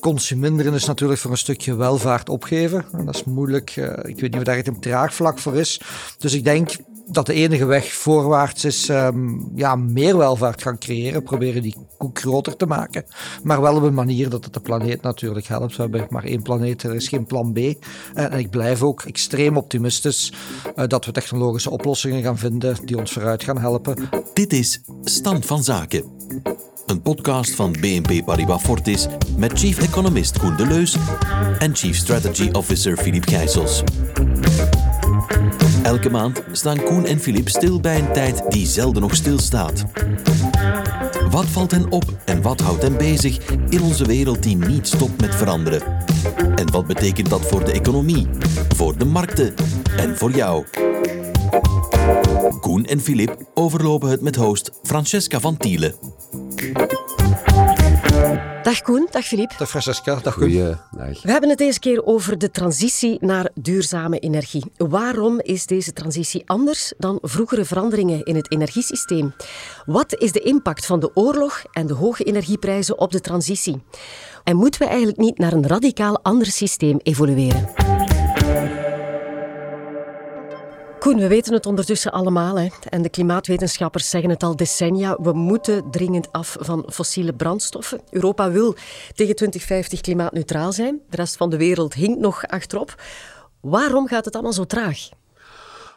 consuminderen is natuurlijk voor een stukje welvaart opgeven. En dat is moeilijk. Uh, ik weet niet of daar een draagvlak voor is. Dus ik denk dat de enige weg voorwaarts is um, ja, meer welvaart gaan creëren. Proberen die koek groter te maken. Maar wel op een manier dat het de planeet natuurlijk helpt. We hebben maar één planeet, er is geen plan B. En ik blijf ook extreem optimistisch uh, dat we technologische oplossingen gaan vinden die ons vooruit gaan helpen. Dit is Stand van Zaken. Een podcast van BNP Paribas Fortis met chief economist Koen Deleus en chief strategy officer Philippe Gijsels. Elke maand staan Koen en Philippe stil bij een tijd die zelden nog stilstaat. Wat valt hen op en wat houdt hen bezig in onze wereld die niet stopt met veranderen? En wat betekent dat voor de economie, voor de markten en voor jou? Koen en Philippe overlopen het met host Francesca van Tielen. Dag Koen, dag Filip. Dag Francesca, dag Koen. We hebben het deze keer over de transitie naar duurzame energie. Waarom is deze transitie anders dan vroegere veranderingen in het energiesysteem? Wat is de impact van de oorlog en de hoge energieprijzen op de transitie? En moeten we eigenlijk niet naar een radicaal ander systeem evolueren? Koen, we weten het ondertussen allemaal. Hè. En de klimaatwetenschappers zeggen het al decennia. We moeten dringend af van fossiele brandstoffen. Europa wil tegen 2050 klimaatneutraal zijn. De rest van de wereld hinkt nog achterop. Waarom gaat het allemaal zo traag?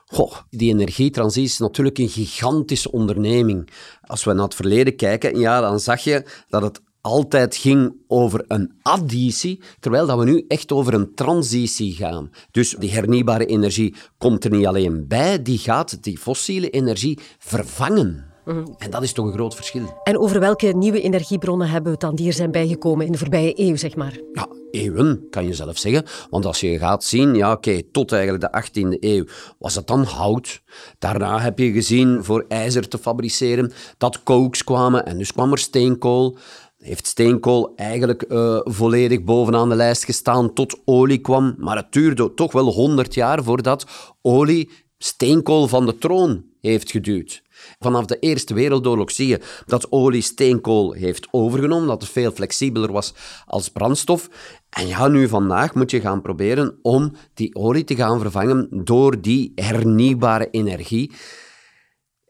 Goh, die energietransitie is natuurlijk een gigantische onderneming. Als we naar het verleden kijken, ja, dan zag je dat het altijd ging over een additie, terwijl dat we nu echt over een transitie gaan. Dus die hernieuwbare energie komt er niet alleen bij, die gaat die fossiele energie vervangen. Mhm. En dat is toch een groot verschil. En over welke nieuwe energiebronnen hebben we het dan die er zijn bijgekomen in de voorbije eeuw, zeg maar? Ja, eeuwen, kan je zelf zeggen. Want als je gaat zien, ja oké, tot eigenlijk de 18e eeuw was het dan hout. Daarna heb je gezien, voor ijzer te fabriceren, dat kooks kwamen en dus kwam er steenkool heeft steenkool eigenlijk uh, volledig bovenaan de lijst gestaan tot olie kwam. Maar het duurde toch wel 100 jaar voordat olie steenkool van de troon heeft geduwd. Vanaf de Eerste Wereldoorlog zie je dat olie steenkool heeft overgenomen, dat het veel flexibeler was als brandstof. En ja, nu vandaag moet je gaan proberen om die olie te gaan vervangen door die hernieuwbare energie.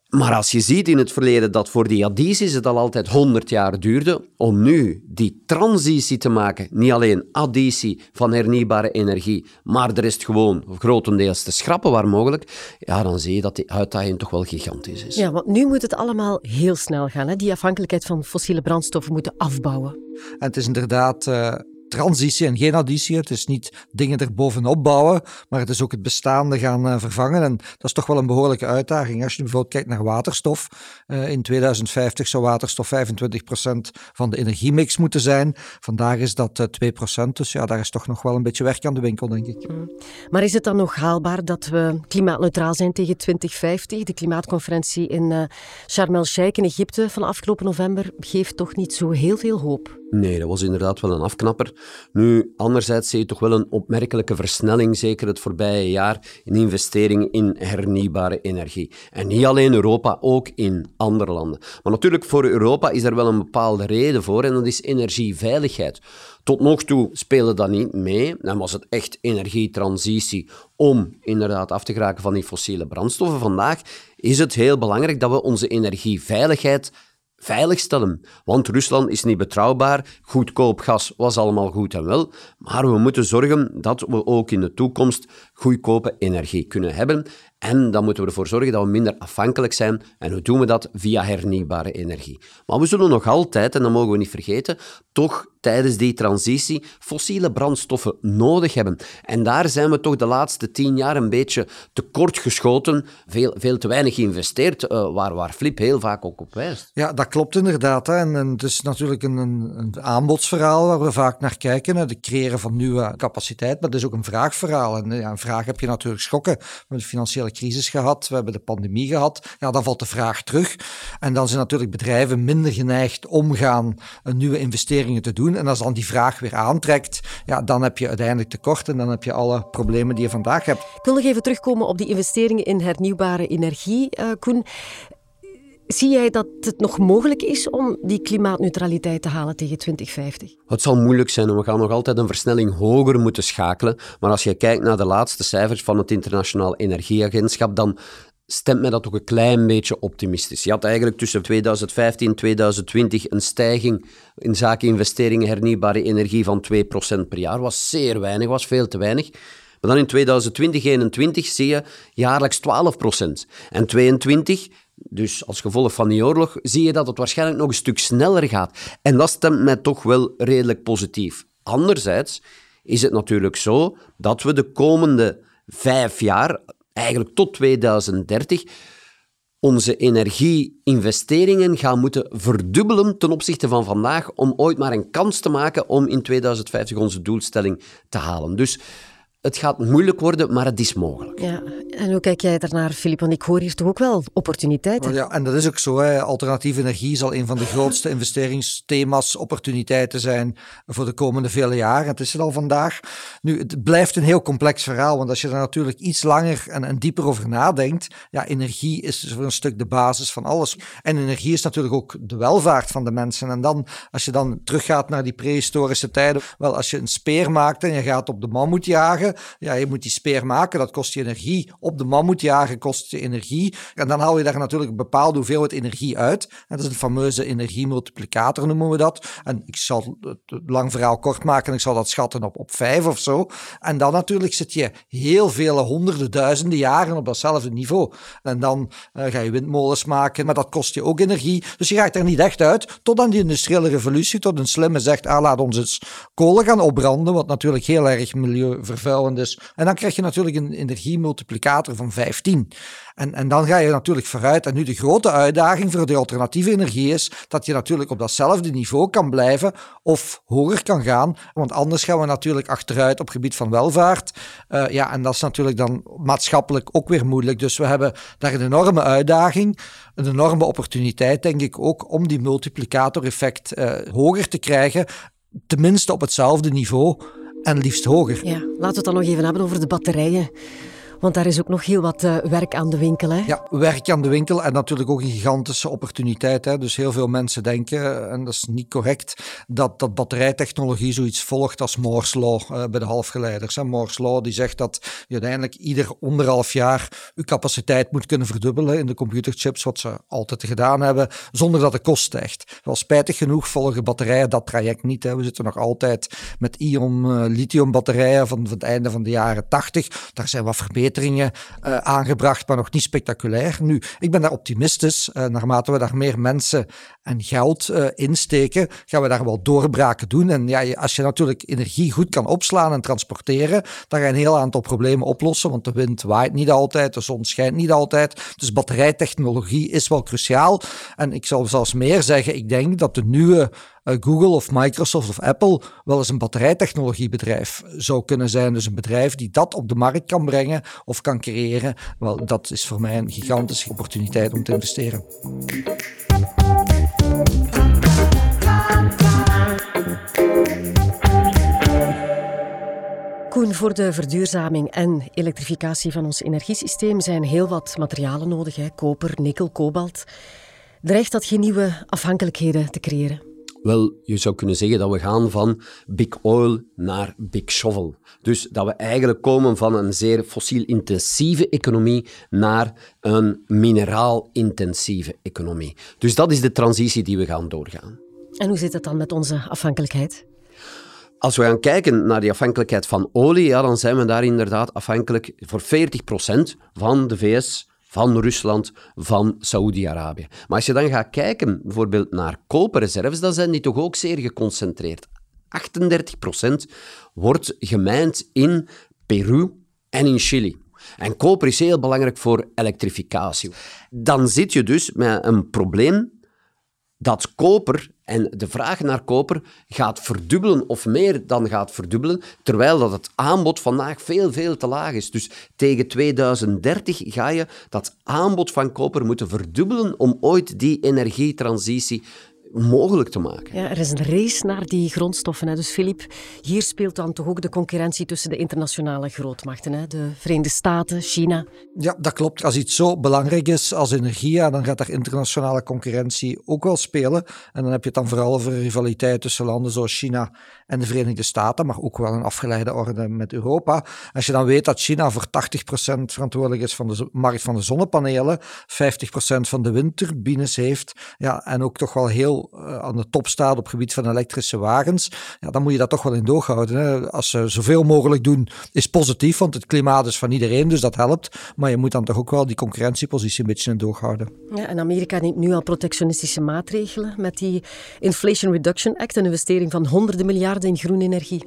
Maar als je ziet in het verleden dat voor die addities het al altijd 100 jaar duurde, om nu die transitie te maken, niet alleen additie van hernieuwbare energie, maar de rest gewoon grotendeels te schrappen waar mogelijk, ja, dan zie je dat die uitdaging toch wel gigantisch is. Ja, want nu moet het allemaal heel snel gaan. Hè? Die afhankelijkheid van fossiele brandstoffen moeten afbouwen. En het is inderdaad... Uh transitie en geen additie. Het is niet dingen er bovenop bouwen, maar het is ook het bestaande gaan uh, vervangen. En dat is toch wel een behoorlijke uitdaging. Als je bijvoorbeeld kijkt naar waterstof. Uh, in 2050 zou waterstof 25% van de energiemix moeten zijn. Vandaag is dat uh, eh, 2%. Dus ja, daar is toch nog wel een beetje werk aan de winkel, denk ik. Mm. Maar is het dan nog haalbaar dat we klimaatneutraal zijn tegen 2050? De klimaatconferentie in Sharm el-Sheikh in Egypte van afgelopen november geeft toch niet zo heel veel hoop? Nee, dat was inderdaad wel een afknapper. Nu, anderzijds zie je toch wel een opmerkelijke versnelling, zeker het voorbije jaar, in investeringen in hernieuwbare energie. En niet alleen Europa, ook in andere landen. Maar natuurlijk, voor Europa is er wel een bepaalde reden voor, en dat is energieveiligheid. Tot nog toe speelde dat niet mee. Dan was het echt energietransitie om inderdaad af te geraken van die fossiele brandstoffen. Vandaag is het heel belangrijk dat we onze energieveiligheid veiligstellen. Want Rusland is niet betrouwbaar, goedkoop gas was allemaal goed en wel, maar we moeten zorgen dat we ook in de toekomst goedkope energie kunnen hebben. En dan moeten we ervoor zorgen dat we minder afhankelijk zijn. En hoe doen we dat? Via hernieuwbare energie. Maar we zullen nog altijd, en dat mogen we niet vergeten, toch tijdens die transitie fossiele brandstoffen nodig hebben. En daar zijn we toch de laatste tien jaar een beetje tekort geschoten, veel, veel te weinig geïnvesteerd, uh, waar, waar Flip heel vaak ook op wijst. Ja, dat klopt inderdaad. Hè. En, het is natuurlijk een, een, aanbodsverhaal waar we vaak naar kijken, de creëren van nieuwe capaciteit, maar het is ook een vraagverhaal. En ja, een vraag heb je natuurlijk schokken. We hebben de financiële crisis gehad, we hebben de pandemie gehad. Ja, dan valt de vraag terug. En dan zijn natuurlijk bedrijven minder geneigd om gaan nieuwe investeringen te doen. En als dan die vraag weer aantrekt, ja, dan heb je uiteindelijk tekort en dan heb je alle problemen die je vandaag hebt. Ik wil nog even terugkomen op die investeringen in hernieuwbare energie, uh, Koen Zie jij dat het nog mogelijk is om die klimaatneutraliteit te halen tegen 2050? Het zal moeilijk zijn we gaan nog altijd een versnelling hoger moeten schakelen. Maar als je kijkt naar de laatste cijfers van het Internationaal Energieagentschap, dan stemt mij dat toch een klein beetje optimistisch. Je had eigenlijk tussen 2015 en 2020 een stijging in zaken investeringen hernieuwbare energie van 2% per jaar. was zeer weinig, was veel te weinig. Maar dan in 2020, 2021 zie je jaarlijks 12%. En 22 dus als gevolg van die oorlog zie je dat het waarschijnlijk nog een stuk sneller gaat. En dat stemt mij toch wel redelijk positief. Anderzijds is het natuurlijk zo dat we de komende vijf jaar, eigenlijk tot 2030, onze energieinvesteringen gaan moeten verdubbelen ten opzichte van vandaag om ooit maar een kans te maken om in 2050 onze doelstelling te halen. Dus het gaat moeilijk worden, maar het is mogelijk. Ja, en hoe kijk jij daarnaar, Filip? Want ik hoor hier toch ook wel opportuniteiten. Ja, en dat is ook zo. Hè. Alternatieve energie zal een van de grootste investeringsthema's, opportuniteiten zijn voor de komende vele jaren. Het is het al vandaag. Nu, het blijft een heel complex verhaal, want als je er natuurlijk iets langer en, en dieper over nadenkt, ja, energie is dus voor een stuk de basis van alles. En energie is natuurlijk ook de welvaart van de mensen. En dan, als je dan teruggaat naar die prehistorische tijden, wel, als je een speer maakt en je gaat op de mammoet jagen, ja, je moet die speer maken, dat kost je energie. Op de mammoet jagen kost je energie. En dan haal je daar natuurlijk een bepaalde hoeveelheid energie uit. En dat is een fameuze energiemultiplicator, noemen we dat. En ik zal het lang verhaal kort maken, ik zal dat schatten op, op vijf of zo. En dan natuurlijk zit je heel vele honderden, duizenden jaren op datzelfde niveau. En dan uh, ga je windmolens maken, maar dat kost je ook energie. Dus je gaat er niet echt uit tot aan die industriële revolutie, tot een slimme zegt, ah, laat ons eens kolen gaan opbranden, wat natuurlijk heel erg milieuvervuilend dus. En dan krijg je natuurlijk een energiemultiplicator van 15. En, en dan ga je natuurlijk vooruit. En nu de grote uitdaging voor de alternatieve energie is dat je natuurlijk op datzelfde niveau kan blijven of hoger kan gaan. Want anders gaan we natuurlijk achteruit op gebied van welvaart. Uh, ja, en dat is natuurlijk dan maatschappelijk ook weer moeilijk. Dus we hebben daar een enorme uitdaging, een enorme opportuniteit, denk ik ook, om die multiplicator-effect uh, hoger te krijgen. Tenminste op hetzelfde niveau en liefst hoger. Ja, laten we het dan nog even hebben over de batterijen. Want daar is ook nog heel wat uh, werk aan de winkel. Hè? Ja, werk aan de winkel en natuurlijk ook een gigantische opportuniteit. Hè. Dus heel veel mensen denken, en dat is niet correct, dat, dat batterijtechnologie zoiets volgt als Moore's Law uh, bij de halfgeleiders. Moore's Law die zegt dat je uiteindelijk ieder anderhalf jaar je capaciteit moet kunnen verdubbelen in de computerchips, wat ze altijd gedaan hebben, zonder dat de kost stijgt. Wel spijtig genoeg volgen batterijen dat traject niet. Hè. We zitten nog altijd met ion uh, lithium batterijen van, van het einde van de jaren 80. Daar zijn wat verbeteringen verbeteringen uh, aangebracht, maar nog niet spectaculair. Nu, ik ben daar optimistisch. Uh, naarmate we daar meer mensen en geld uh, insteken, gaan we daar wel doorbraken doen. En ja, als je natuurlijk energie goed kan opslaan en transporteren, dan ga je een heel aantal problemen oplossen. Want de wind waait niet altijd, de zon schijnt niet altijd. Dus batterijtechnologie is wel cruciaal. En ik zal zelfs meer zeggen, ik denk dat de nieuwe eh, Google of Microsoft of Apple wel eens een batterijtechnologiebedrijf zou kunnen zijn. Dus een bedrijf die dat op de markt kan brengen of kan creëren. Wel, dat is voor mij een gigantische opportuniteit om te investeren. Koen, voor de verduurzaming en elektrificatie van ons energiesysteem zijn heel wat materialen nodig. Hè? Koper, nikkel, kobalt. Dreigt dat geen nieuwe afhankelijkheden te creëren? Wel, je zou kunnen zeggen dat we gaan van big oil naar big shovel. Dus dat we eigenlijk komen van een zeer fossiel-intensieve economie naar een mineraal-intensieve economie. Dus dat is de transitie die we gaan doorgaan. En hoe zit het dan met onze afhankelijkheid? Als we gaan kijken naar die afhankelijkheid van olie, ja, dan zijn we daar inderdaad afhankelijk voor 40% van de VS van Rusland, van Saoedi-Arabië. Maar als je dan gaat kijken bijvoorbeeld naar koperreserves, dan zijn die toch ook zeer geconcentreerd. 38% wordt gemijnd in Peru en in Chili. En koper is heel belangrijk voor elektrificatie. Dan zit je dus met een probleem dat koper en de vraag naar koper gaat verdubbelen of meer dan gaat verdubbelen, terwijl dat het aanbod vandaag veel, veel te laag is. Dus tegen 2030 ga je dat aanbod van koper moeten verdubbelen om ooit die energietransitie mogelijk te maken. Ja, er is een race naar die grondstoffen. Hè. Dus Filip, hier speelt dan toch ook de concurrentie tussen de internationale grootmachten. Hè. De Verenigde Staten, China. Ja, dat klopt. Als iets zo belangrijk is als energie, ja, dan gaat daar internationale concurrentie ook wel spelen. En dan heb je het dan vooral over rivaliteit tussen landen zoals China en de Verenigde Staten, maar ook wel een afgeleide orde met Europa. Als je dan weet dat China voor 80% verantwoordelijk is van de markt van de zonnepanelen, 50% van de windturbines heeft, ja, en ook toch wel heel uh, aan de top staat op het gebied van elektrische wagens, ja, dan moet je dat toch wel in doorhouden. Hè. Als ze zoveel mogelijk doen, is positief, want het klimaat is van iedereen, dus dat helpt. Maar je moet dan toch ook wel die concurrentiepositie een beetje in doorhouden. Ja, en Amerika neemt nu al protectionistische maatregelen met die Inflation Reduction Act, een investering van honderden miljarden in groene energie.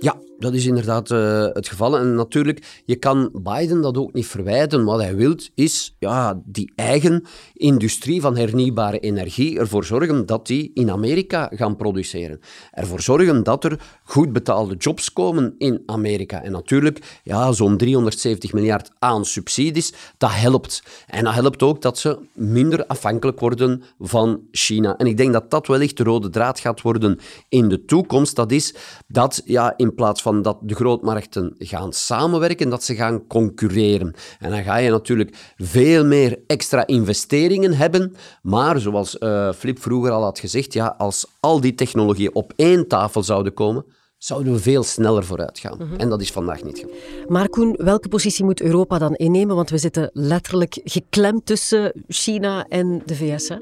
Ja, dat is inderdaad uh, het geval. En natuurlijk, je kan Biden dat ook niet verwijten. Wat hij wil is ja, die eigen industrie van hernieuwbare energie ervoor zorgen dat die in Amerika gaan produceren. Ervoor zorgen dat er goed betaalde jobs komen in Amerika. En natuurlijk, ja, zo'n 370 miljard aan subsidies, dat helpt. En dat helpt ook dat ze minder afhankelijk worden van China. En ik denk dat dat wellicht de rode draad gaat worden in de toekomst. Dat is dat ja, in plaats van dat de grootmarkten gaan samenwerken, dat ze gaan concurreren. En dan ga je natuurlijk veel meer extra investeringen hebben. Maar zoals uh, Flip vroeger al had gezegd, ja, als al die technologieën op één tafel zouden komen, zouden we veel sneller vooruit gaan. Mhm. En dat is vandaag niet gebeurd. Maar Koen, welke positie moet Europa dan innemen? Want we zitten letterlijk geklemd tussen China en de VS. Hè?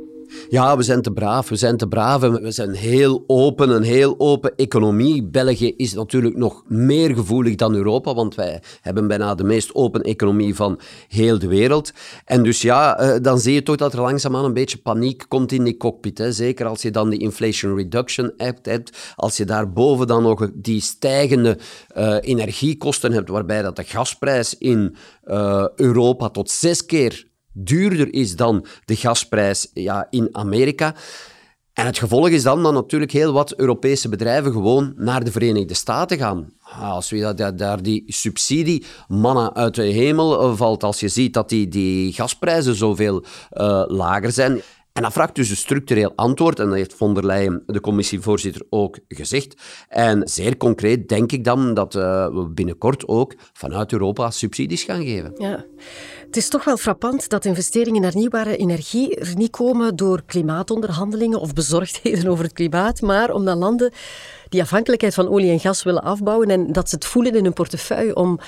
Ja, we zijn te braaf. We zijn te braaf we zijn heel open, een heel open economie. België is natuurlijk nog meer gevoelig dan Europa, want wij hebben bijna de meest open economie van heel de wereld. En dus ja, eh, dan zie je toch dat er langzaamaan een beetje paniek komt in die cockpit. Hè. Zeker als je dan die Inflation Reduction Act hebt, als je daarboven dan nog die stijgende uh, energiekosten hebt, waarbij dat de gasprijs in uh, Europa tot zes keer duurder is dan de gasprijs ja, in Amerika. En het gevolg is dan dat natuurlijk heel wat Europese bedrijven gewoon naar de Verenigde Staten gaan. Ah, als we dat, daar die subsidie mannen uit de hemel eh, valt, als je ziet dat die, die gasprijzen zoveel uh, lager zijn. En dat vraagt dus een structureel antwoord, en dat heeft von der Leyen, de commissievoorzitter, ook gezegd. En zeer concreet denk ik dan dat uh, we binnenkort ook vanuit Europa subsidies gaan geven. Ja. Het is toch wel frappant dat investeringen in hernieuwbare energie er niet komen door klimaatonderhandelingen of bezorgdheden over het klimaat, maar omdat landen die afhankelijkheid van olie en gas willen afbouwen en dat ze het voelen in hun portefeuille om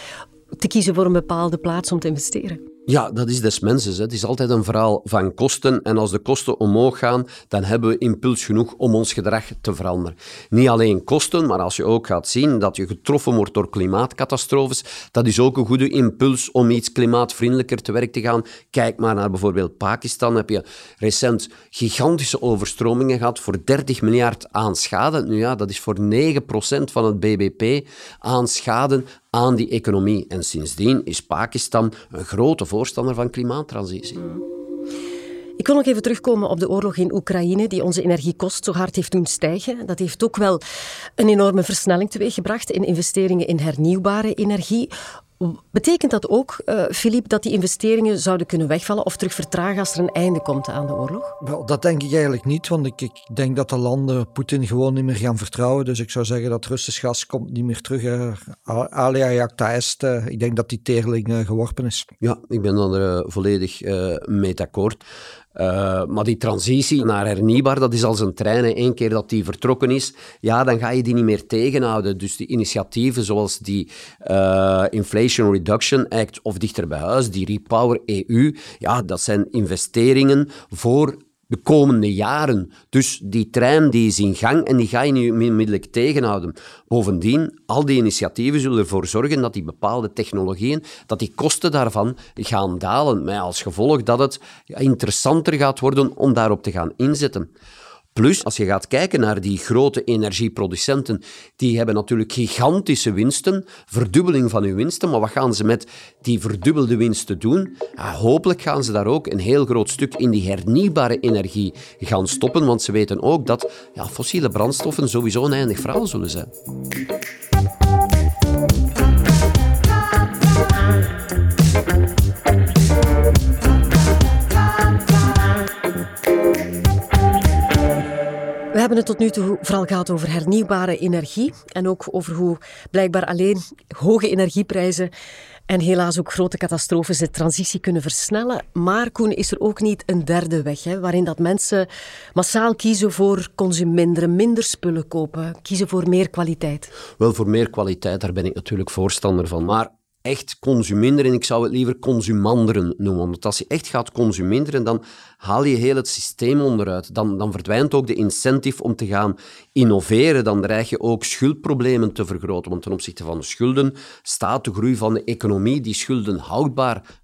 te kiezen voor een bepaalde plaats om te investeren. Ja, dat is des mensen. Het is altijd een verhaal van kosten. En als de kosten omhoog gaan, dan hebben we impuls genoeg om ons gedrag te veranderen. Niet alleen kosten, maar als je ook gaat zien dat je getroffen wordt door klimaatcatastrofes, dat is ook een goede impuls om iets klimaatvriendelijker te werk te gaan. Kijk maar naar bijvoorbeeld Pakistan. Heb je recent gigantische overstromingen gehad voor 30 miljard aan schade. Nu ja, dat is voor 9% van het BBP aan schade aan die economie. En sindsdien is Pakistan een grote voorstander van klimaattransitie. Ik wil nog even terugkomen op de oorlog in Oekraïne, die onze energiekost zo hard heeft doen stijgen. Dat heeft ook wel een enorme versnelling teweeggebracht in investeringen in hernieuwbare energie. Betekent dat ook, Filip, uh, dat die investeringen zouden kunnen wegvallen of terug vertragen als er een einde komt aan de oorlog? Wel, dat denk ik eigenlijk niet, want ik, ik denk dat de landen Poetin gewoon niet meer gaan vertrouwen. Dus ik zou zeggen dat Russisch gas komt niet meer terug. Uh, alia jacta est. Uh, ik denk dat die teerling uh, geworpen is. Ja, ik ben er uh, volledig mee akkoord. Uh, maar die transitie naar hernieuwbaar, dat is als een trein. Eén keer dat die vertrokken is, ja, dan ga je die niet meer tegenhouden. Dus die initiatieven zoals die uh, Inflation Reduction Act of dichter bij huis, die Repower EU, ja, dat zijn investeringen voor de komende jaren. Dus die trein die is in gang en die ga je niet onmiddellijk tegenhouden. Bovendien, al die initiatieven zullen ervoor zorgen dat die bepaalde technologieën, dat die kosten daarvan gaan dalen. Met als gevolg dat het interessanter gaat worden om daarop te gaan inzetten. Plus, als je gaat kijken naar die grote energieproducenten, die hebben natuurlijk gigantische winsten, verdubbeling van hun winsten, maar wat gaan ze met die verdubbelde winsten doen? Hopelijk gaan ze daar ook een heel groot stuk in die hernieuwbare energie gaan stoppen, want ze weten ook dat ja, fossiele brandstoffen sowieso een eindig verhaal zullen zijn. Hebben het tot nu toe vooral gehad over hernieuwbare energie en ook over hoe blijkbaar alleen hoge energieprijzen en helaas ook grote catastrofes de transitie kunnen versnellen. Maar Koen, is er ook niet een derde weg, hè, waarin dat mensen massaal kiezen voor consumeren, minder spullen kopen, kiezen voor meer kwaliteit? Wel, voor meer kwaliteit, daar ben ik natuurlijk voorstander van. Maar echt consuminderen, ik zou het liever consumanderen noemen. Want als je echt gaat consuminderen, dan haal je heel het systeem onderuit. Dan, dan verdwijnt ook de incentive om te gaan innoveren. Dan dreig je ook schuldproblemen te vergroten. Want ten opzichte van de schulden staat de groei van de economie die schulden houdbaar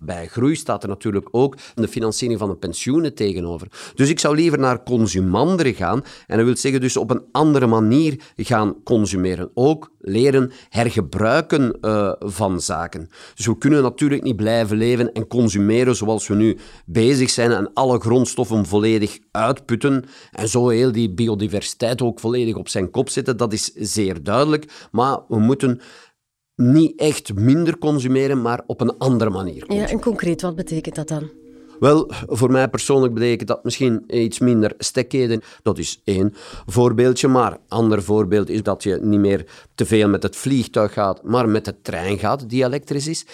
Bij groei staat er natuurlijk ook de financiering van de pensioenen tegenover. Dus ik zou liever naar consumanderen gaan. En dat wil zeggen dus op een andere manier gaan consumeren. Ook leren hergebruiken uh, van zaken. Dus we kunnen natuurlijk niet blijven leven en consumeren zoals we nu bezig zijn en alle grondstoffen volledig uitputten en zo heel die biodiversiteit ook volledig op zijn kop zetten. Dat is zeer duidelijk. Maar we moeten niet echt minder consumeren, maar op een andere manier consumeren. Ja, en concreet, wat betekent dat dan? Wel, voor mij persoonlijk betekent dat misschien iets minder stekheden. Dat is één voorbeeldje. Maar een ander voorbeeld is dat je niet meer te veel met het vliegtuig gaat, maar met de trein gaat, die elektrisch is.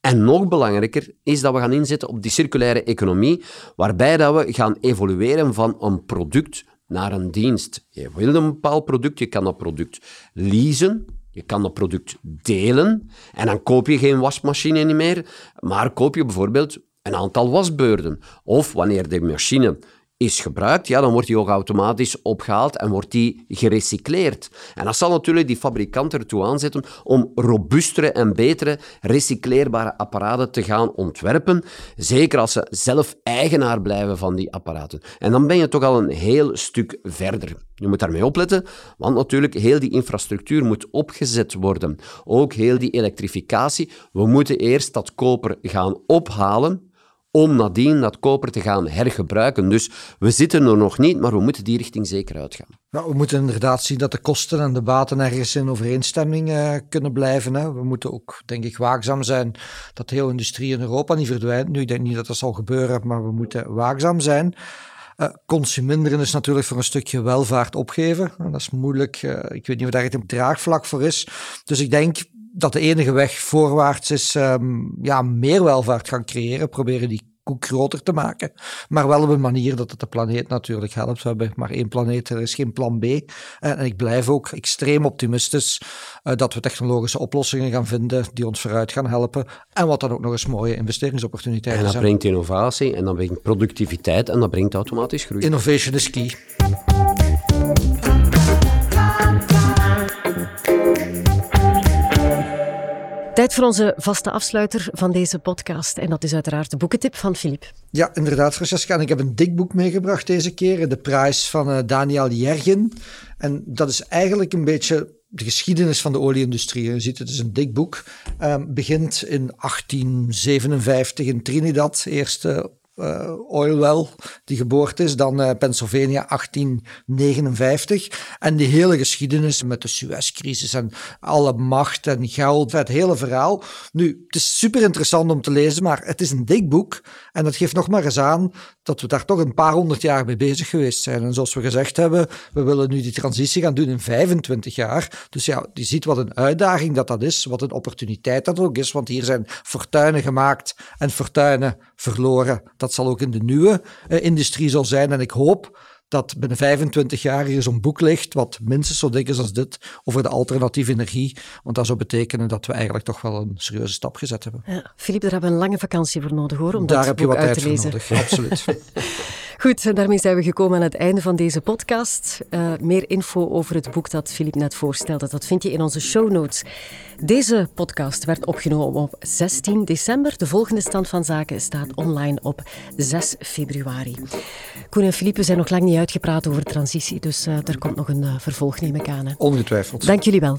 En nog belangrijker is dat we gaan inzetten op die circulaire economie, waarbij dat we gaan evolueren van een product naar een dienst. Je wil een bepaald product, je kan dat product leasen, je kan dat product delen en dan koop je geen wasmachine niet meer, maar koop je bijvoorbeeld een aantal wasbeurden. Of wanneer de machine is gebruikt, ja, dan wordt die ook automatisch opgehaald en wordt die gerecycleerd. En dat zal natuurlijk die fabrikant ertoe aanzetten om robuustere en betere recycleerbare apparaten te gaan ontwerpen. Zeker als ze zelf eigenaar blijven van die apparaten. En dan ben je toch al een heel stuk verder. Je moet daarmee opletten, want natuurlijk heel die infrastructuur moet opgezet worden. Ook heel die elektrificatie. We moeten eerst dat koper gaan ophalen om nadien dat koper te gaan hergebruiken. Dus we zitten er nog niet, maar we moeten die richting zeker uitgaan. Nou, we moeten inderdaad zien dat de kosten en de baten ergens in overeenstemming uh, kunnen blijven. Hè. We moeten ook, denk ik, waakzaam zijn dat de hele industrie in Europa niet verdwijnt. Nu, ik denk niet dat dat zal gebeuren, maar we moeten waakzaam zijn. Uh, consuminderen is natuurlijk voor een stukje welvaart opgeven. Dat is moeilijk. Uh, ik weet niet of daar echt een draagvlak voor is. Dus ik denk dat de enige weg voorwaarts is um, ja, meer welvaart gaan creëren. Proberen die koek groter te maken. Maar wel op een manier dat het de planeet natuurlijk helpt. We hebben maar één planeet, er is geen plan B. En ik blijf ook extreem optimistisch uh, dat we technologische oplossingen gaan vinden die ons vooruit gaan helpen. En wat dan ook nog eens mooie investeringsopportuniteiten zijn. En dat brengt innovatie en dat brengt productiviteit en dat brengt automatisch groei. Innovation is key. Tijd voor onze vaste afsluiter van deze podcast. En dat is uiteraard de boekentip van Filip. Ja, inderdaad, Francesca. En ik heb een dik boek meegebracht deze keer. De prijs van uh, Daniel Jergin. En dat is eigenlijk een beetje de geschiedenis van de olieindustrie. Je ziet, het is een dik boek. Um, begint in 1857 in Trinidad. Eerste uh, oil well die geboord is. Dan uh, Pennsylvania 1859. En die hele geschiedenis met de Suezcrisis en alle macht en geld, het hele verhaal. Nu, het is super interessant om te lezen, maar het is een dik boek. En dat geeft nog maar eens aan dat we daar toch een paar honderd jaar mee bezig geweest zijn. En zoals we gezegd hebben, we willen nu die transitie gaan doen in 25 jaar. Dus ja, je ziet wat een uitdaging dat dat is, wat een opportuniteit dat ook is. Want hier zijn fortuinen gemaakt en fortuinen verloren. Dat zal ook in de nieuwe uh, industrie zal zijn. En ik hoop dat binnen 25 jaar hier zo'n boek ligt, wat minstens zo dik is als dit, over de alternatieve energie. Want dat zou betekenen dat we eigenlijk toch wel een serieuze stap gezet hebben. Ja, Filip, daar hebben we een lange vakantie voor nodig hoor, om daar dat heb boek je wat uit tijd te lezen. voor nodig, absoluut. Goed, en daarmee zijn we gekomen aan het einde van deze podcast. Uh, meer info over het boek dat Filip net voorstelde, dat vind je in onze show notes. Deze podcast werd opgenomen op 16 december. De volgende stand van zaken staat online op 6 februari. Koen en Filip, we zijn nog lang niet uitgepraat over transitie, dus uh, er komt nog een uh, vervolg, neem ik aan. Hè. Ongetwijfeld. Dank jullie wel.